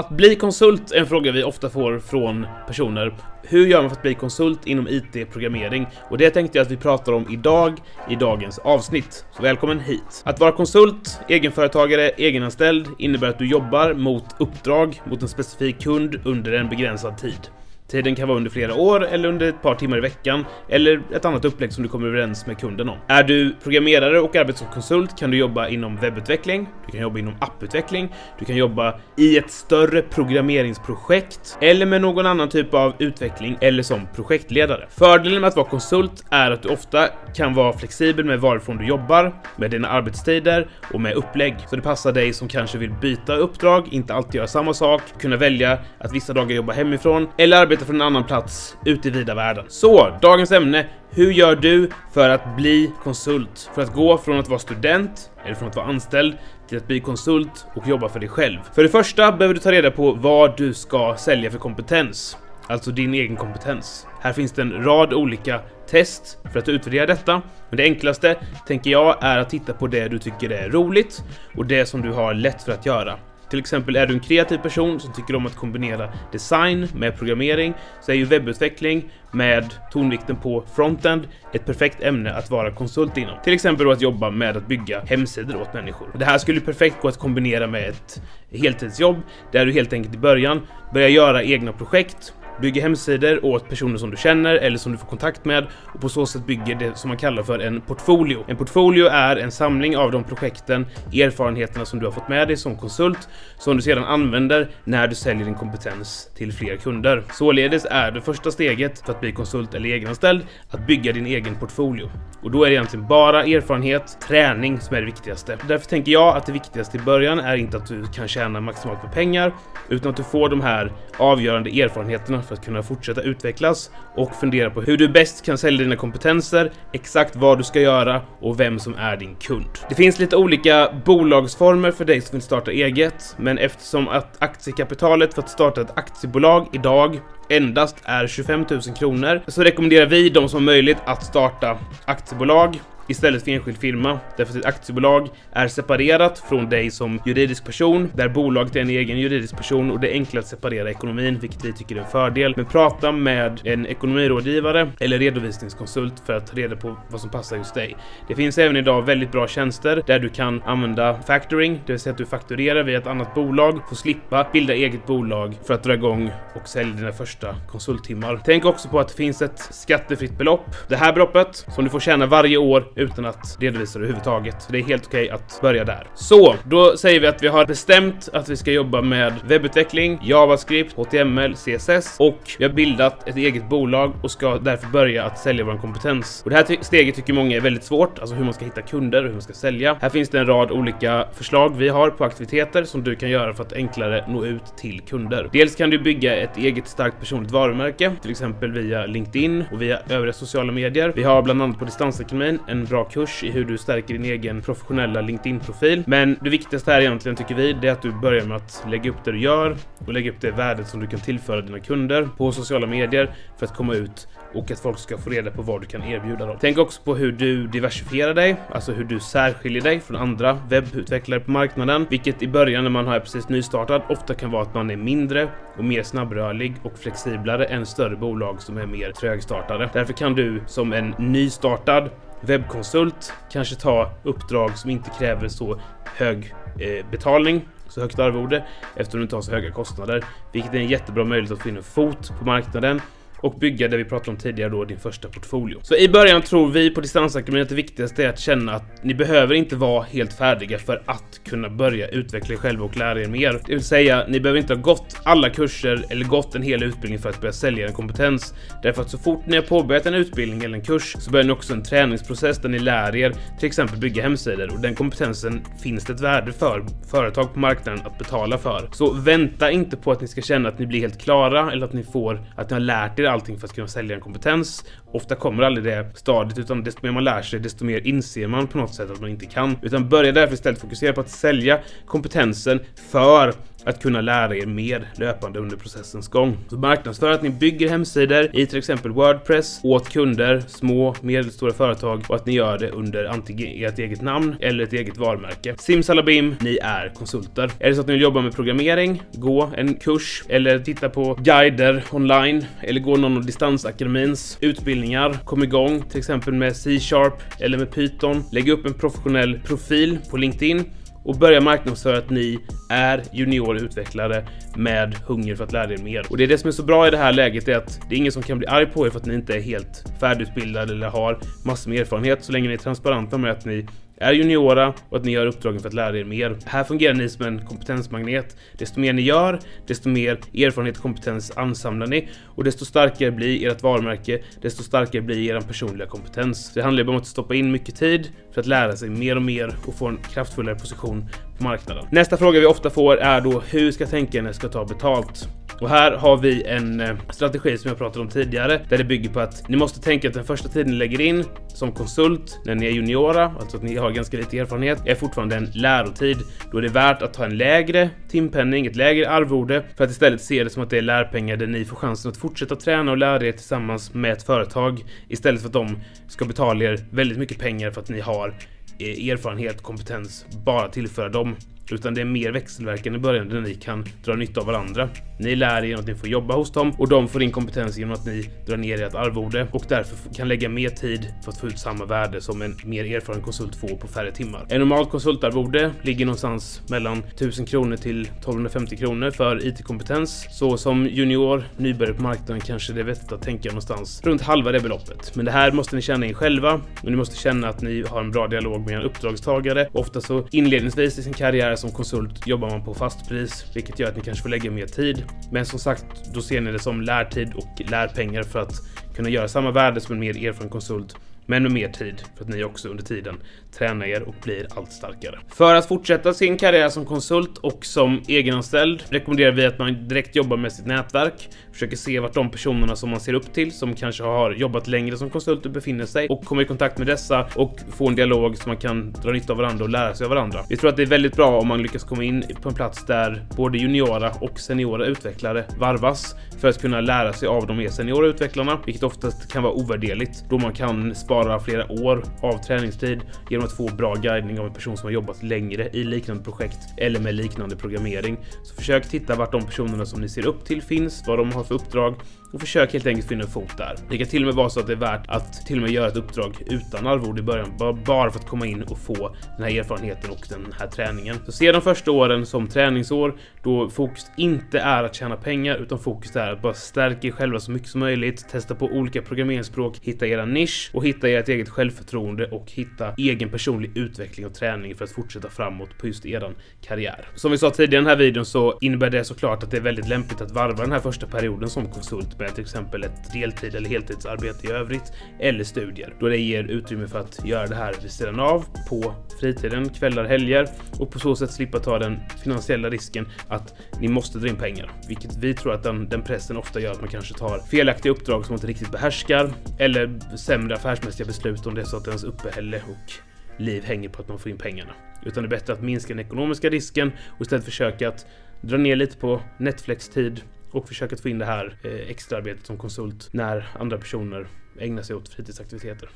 Att bli konsult är en fråga vi ofta får från personer. Hur gör man för att bli konsult inom IT-programmering? Och det tänkte jag att vi pratar om idag i dagens avsnitt. Så välkommen hit! Att vara konsult, egenföretagare, egenanställd innebär att du jobbar mot uppdrag mot en specifik kund under en begränsad tid. Tiden kan vara under flera år eller under ett par timmar i veckan eller ett annat upplägg som du kommer överens med kunden om. Är du programmerare och arbetar som konsult kan du jobba inom webbutveckling, du kan jobba inom apputveckling, du kan jobba i ett större programmeringsprojekt eller med någon annan typ av utveckling eller som projektledare. Fördelen med att vara konsult är att du ofta kan vara flexibel med varifrån du jobbar, med dina arbetstider och med upplägg. Så det passar dig som kanske vill byta uppdrag, inte alltid göra samma sak, kunna välja att vissa dagar jobba hemifrån eller arbeta arbeta från en annan plats ute i vida världen. Så, dagens ämne. Hur gör du för att bli konsult? För att gå från att vara student, eller från att vara anställd, till att bli konsult och jobba för dig själv. För det första behöver du ta reda på vad du ska sälja för kompetens. Alltså din egen kompetens. Här finns det en rad olika test för att utvärdera detta. Men det enklaste, tänker jag, är att titta på det du tycker är roligt och det som du har lätt för att göra. Till exempel är du en kreativ person som tycker om att kombinera design med programmering så är ju webbutveckling med tonvikten på frontend ett perfekt ämne att vara konsult inom. Till exempel då att jobba med att bygga hemsidor åt människor. Det här skulle perfekt gå att kombinera med ett heltidsjobb där du helt enkelt i början börjar göra egna projekt bygger hemsidor åt personer som du känner eller som du får kontakt med och på så sätt bygger det som man kallar för en portfolio. En portfolio är en samling av de projekten, erfarenheterna som du har fått med dig som konsult som du sedan använder när du säljer din kompetens till fler kunder. Således är det första steget för att bli konsult eller egenanställd att bygga din egen portfolio. Och då är det egentligen bara erfarenhet, träning som är det viktigaste. Därför tänker jag att det viktigaste i början är inte att du kan tjäna maximalt med pengar utan att du får de här avgörande erfarenheterna för att kunna fortsätta utvecklas och fundera på hur du bäst kan sälja dina kompetenser, exakt vad du ska göra och vem som är din kund. Det finns lite olika bolagsformer för dig som vill starta eget, men eftersom att aktiekapitalet för att starta ett aktiebolag idag endast är 25 000 kronor så rekommenderar vi de som har möjlighet att starta aktiebolag istället för enskild firma. Därför att ett aktiebolag är separerat från dig som juridisk person, där bolaget är en egen juridisk person och det är enklare att separera ekonomin, vilket vi tycker är en fördel. Men prata med en ekonomirådgivare eller redovisningskonsult för att ta reda på vad som passar just dig. Det finns även idag väldigt bra tjänster där du kan använda factoring, det vill säga att du fakturerar via ett annat bolag, får slippa bilda eget bolag för att dra igång och sälja dina första konsulttimmar. Tänk också på att det finns ett skattefritt belopp. Det här beloppet som du får tjäna varje år utan att redovisa det överhuvudtaget. Det är helt okej okay att börja där. Så, då säger vi att vi har bestämt att vi ska jobba med webbutveckling, JavaScript, HTML, CSS och vi har bildat ett eget bolag och ska därför börja att sälja vår kompetens. Och det här steget tycker många är väldigt svårt, alltså hur man ska hitta kunder och hur man ska sälja. Här finns det en rad olika förslag vi har på aktiviteter som du kan göra för att enklare nå ut till kunder. Dels kan du bygga ett eget starkt personligt varumärke, till exempel via LinkedIn och via övriga sociala medier. Vi har bland annat på distansekonomin en bra kurs i hur du stärker din egen professionella LinkedIn-profil. Men det viktigaste här egentligen tycker vi, det är att du börjar med att lägga upp det du gör och lägga upp det värdet som du kan tillföra dina kunder på sociala medier för att komma ut och att folk ska få reda på vad du kan erbjuda dem. Tänk också på hur du diversifierar dig, alltså hur du särskiljer dig från andra webbutvecklare på marknaden, vilket i början när man har precis nystartat ofta kan vara att man är mindre och mer snabbrörlig och flexiblare än större bolag som är mer trögstartade. Därför kan du som en nystartad webbkonsult kanske ta uppdrag som inte kräver så hög eh, betalning så högt arvode eftersom du inte har så höga kostnader, vilket är en jättebra möjlighet att få in en fot på marknaden och bygga det vi pratade om tidigare då, din första portfolio. Så i början tror vi på Distansakademin att det viktigaste är att känna att ni behöver inte vara helt färdiga för att kunna börja utveckla er själva och lära er mer. Det vill säga, ni behöver inte ha gått alla kurser eller gått en hel utbildning för att börja sälja en kompetens. Därför att så fort ni har påbörjat en utbildning eller en kurs så börjar ni också en träningsprocess där ni lär er till exempel bygga hemsidor och den kompetensen finns det ett värde för företag på marknaden att betala för. Så vänta inte på att ni ska känna att ni blir helt klara eller att ni får att ni har lärt er allting för att kunna sälja en kompetens. Ofta kommer aldrig det stadiet utan desto mer man lär sig desto mer inser man på något sätt att man inte kan. Utan börja därför istället fokusera på att sälja kompetensen för att kunna lära er mer löpande under processens gång. Så marknadsför att ni bygger hemsidor i till exempel Wordpress åt kunder, små, medelstora företag och att ni gör det under antingen ert eget namn eller ett eget varumärke. Simsalabim, ni är konsulter. Är det så att ni vill jobba med programmering, gå en kurs eller titta på guider online eller gå någon av distansakademins utbildningar, kom igång till exempel med C-sharp eller med Python. Lägg upp en professionell profil på LinkedIn och börja marknadsföra att ni är juniorutvecklare med hunger för att lära er mer. Och det är det som är så bra i det här läget är att det är ingen som kan bli arg på er för att ni inte är helt färdigutbildade eller har massor med erfarenhet så länge ni är transparenta med att ni är juniora och att ni gör uppdragen för att lära er mer. Här fungerar ni som en kompetensmagnet. Desto mer ni gör, desto mer erfarenhet och kompetens ansamlar ni och desto starkare blir ert varumärke, desto starkare blir er personliga kompetens. Det handlar ju bara om att stoppa in mycket tid för att lära sig mer och mer och få en kraftfullare position på marknaden. Nästa fråga vi ofta får är då hur ska jag tänka när jag ska ta betalt? Och här har vi en eh, strategi som jag pratade om tidigare där det bygger på att ni måste tänka att den första tiden ni lägger in som konsult när ni är juniora, alltså att ni har ganska lite erfarenhet, är fortfarande en lärotid. Då är det värt att ta en lägre timpenning, ett lägre arvode för att istället se det som att det är lärpengar där ni får chansen att fortsätta träna och lära er tillsammans med ett företag istället för att de ska betala er väldigt mycket pengar för att ni har eh, erfarenhet, kompetens, bara tillföra dem utan det är mer växelverkan i början där ni kan dra nytta av varandra. Ni lär er genom att ni får jobba hos dem och de får in kompetens genom att ni drar ner ert arvode och därför kan lägga mer tid för att få ut samma värde som en mer erfaren konsult får på färre timmar. En normalt konsultarvode ligger någonstans mellan 1000 kronor till 1250 kronor för IT-kompetens. Så som junior, nybörjare på marknaden kanske det är vettigt att tänka någonstans runt halva det beloppet. Men det här måste ni känna in själva och ni måste känna att ni har en bra dialog med en uppdragstagare. Ofta så inledningsvis i sin karriär som konsult jobbar man på fastpris, vilket gör att ni kanske får lägga mer tid. Men som sagt, då ser ni det som lärtid och lärpengar för att kunna göra samma värde som en mer erfaren konsult men med mer tid för att ni också under tiden tränar er och blir allt starkare. För att fortsätta sin karriär som konsult och som egenanställd rekommenderar vi att man direkt jobbar med sitt nätverk, försöker se vart de personerna som man ser upp till, som kanske har jobbat längre som konsulter befinner sig och kommer i kontakt med dessa och få en dialog så man kan dra nytta av varandra och lära sig av varandra. Vi tror att det är väldigt bra om man lyckas komma in på en plats där både juniora och seniora utvecklare varvas för att kunna lära sig av de mer seniora utvecklarna, vilket oftast kan vara ovärderligt då man kan spara flera år av träningstid genom att få bra guidning av en person som har jobbat längre i liknande projekt eller med liknande programmering. Så försök titta vart de personerna som ni ser upp till finns, vad de har för uppdrag och försök helt enkelt finna en fot där. Det kan till och med vara så att det är värt att till och med göra ett uppdrag utan arvode i början, bara för att komma in och få den här erfarenheten och den här träningen. Så se de första åren som träningsår då fokus inte är att tjäna pengar utan fokus är att bara stärka er själva så mycket som möjligt, testa på olika programmeringsspråk, hitta era nisch och hitta ert eget självförtroende och hitta egen personlig utveckling och träning för att fortsätta framåt på just eran karriär. Som vi sa tidigare i den här videon så innebär det såklart att det är väldigt lämpligt att varva den här första perioden som konsult med till exempel ett deltid eller heltidsarbete i övrigt eller studier då det ger utrymme för att göra det här vid sidan av på fritiden, kvällar, helger och på så sätt slippa ta den finansiella risken att ni måste dra in pengar, vilket vi tror att den, den pressen ofta gör att man kanske tar felaktiga uppdrag som man inte riktigt behärskar eller sämre affärsmässiga beslut om det är så att ens uppehälle och liv hänger på att man får in pengarna. Utan det är bättre att minska den ekonomiska risken och istället försöka att dra ner lite på Netflix-tid och försöka få in det här eh, extraarbetet som konsult när andra personer ägnar sig åt fritidsaktiviteter.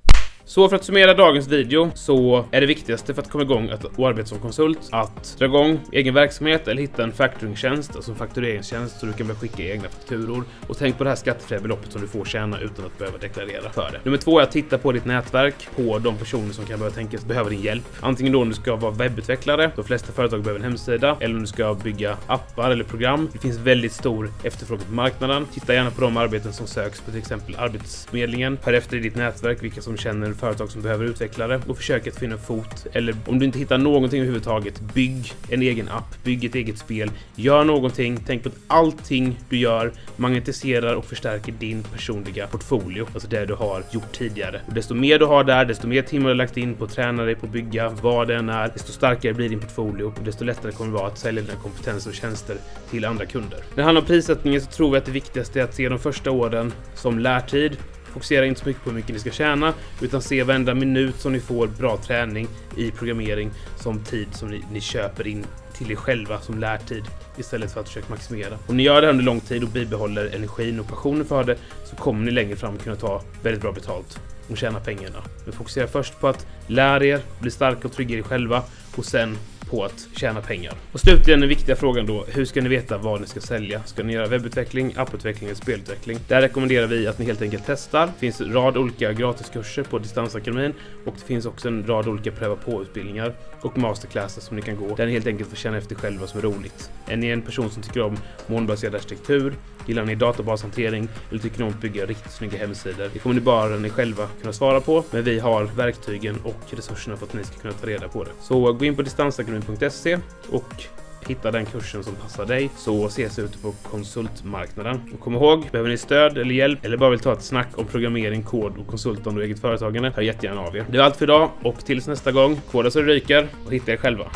Så för att summera dagens video så är det viktigaste för att komma igång att arbeta som konsult att dra igång egen verksamhet eller hitta en factoringtjänst, alltså en faktureringstjänst så du kan börja skicka egna fakturor. Och tänk på det här skattefria beloppet som du får tjäna utan att behöva deklarera för det. Nummer två är att titta på ditt nätverk, på de personer som kan börja tänkas behöva din hjälp. Antingen då om du ska vara webbutvecklare, de flesta företag behöver en hemsida, eller om du ska bygga appar eller program. Det finns väldigt stor efterfrågan på marknaden. Titta gärna på de arbeten som söks på till exempel Arbetsförmedlingen. Hör efter i ditt nätverk vilka som känner företag som behöver utvecklare och försök att finna en fot. Eller om du inte hittar någonting överhuvudtaget, bygg en egen app, bygg ett eget spel, gör någonting. Tänk på att allting du gör magnetiserar och förstärker din personliga portfolio, alltså det du har gjort tidigare. Och desto mer du har där, desto mer timmar du lagt in på att träna dig på att bygga, vad det än är, desto starkare blir din portfolio och desto lättare kommer det vara att sälja dina kompetenser och tjänster till andra kunder. När det handlar om prissättningen så tror vi att det viktigaste är att se de första åren som lärtid Fokusera inte så mycket på hur mycket ni ska tjäna, utan se varenda minut som ni får bra träning i programmering som tid som ni, ni köper in till er själva som lärtid istället för att försöka maximera. Om ni gör det under lång tid och bibehåller energin och passionen för det så kommer ni längre fram kunna ta väldigt bra betalt och tjäna pengarna. Men fokusera först på att lära er, bli starka och trygga er själva och sen på att tjäna pengar. Och slutligen den viktiga frågan då, hur ska ni veta vad ni ska sälja? Ska ni göra webbutveckling, apputveckling eller spelutveckling? Där rekommenderar vi att ni helt enkelt testar. Det finns en rad olika gratiskurser på Distansakademin och det finns också en rad olika pröva på-utbildningar och masterclasses som ni kan gå där ni helt enkelt får känna efter själva vad som är roligt. Är ni en person som tycker om molnbaserad arkitektur? Gillar ni databashantering? Eller tycker ni om att bygga riktigt snygga hemsidor? Det kommer ni bara ni själva kunna svara på, men vi har verktygen och resurserna för att ni ska kunna ta reda på det. Så gå in på distansakademin distansakademin.se och hitta den kursen som passar dig så ses ute på konsultmarknaden. Och kom ihåg, behöver ni stöd eller hjälp eller bara vill ta ett snack om programmering, kod och konsultande och eget företagande, hör jättegärna av er. Det var allt för idag och tills nästa gång, koda så det ryker och hitta er själva.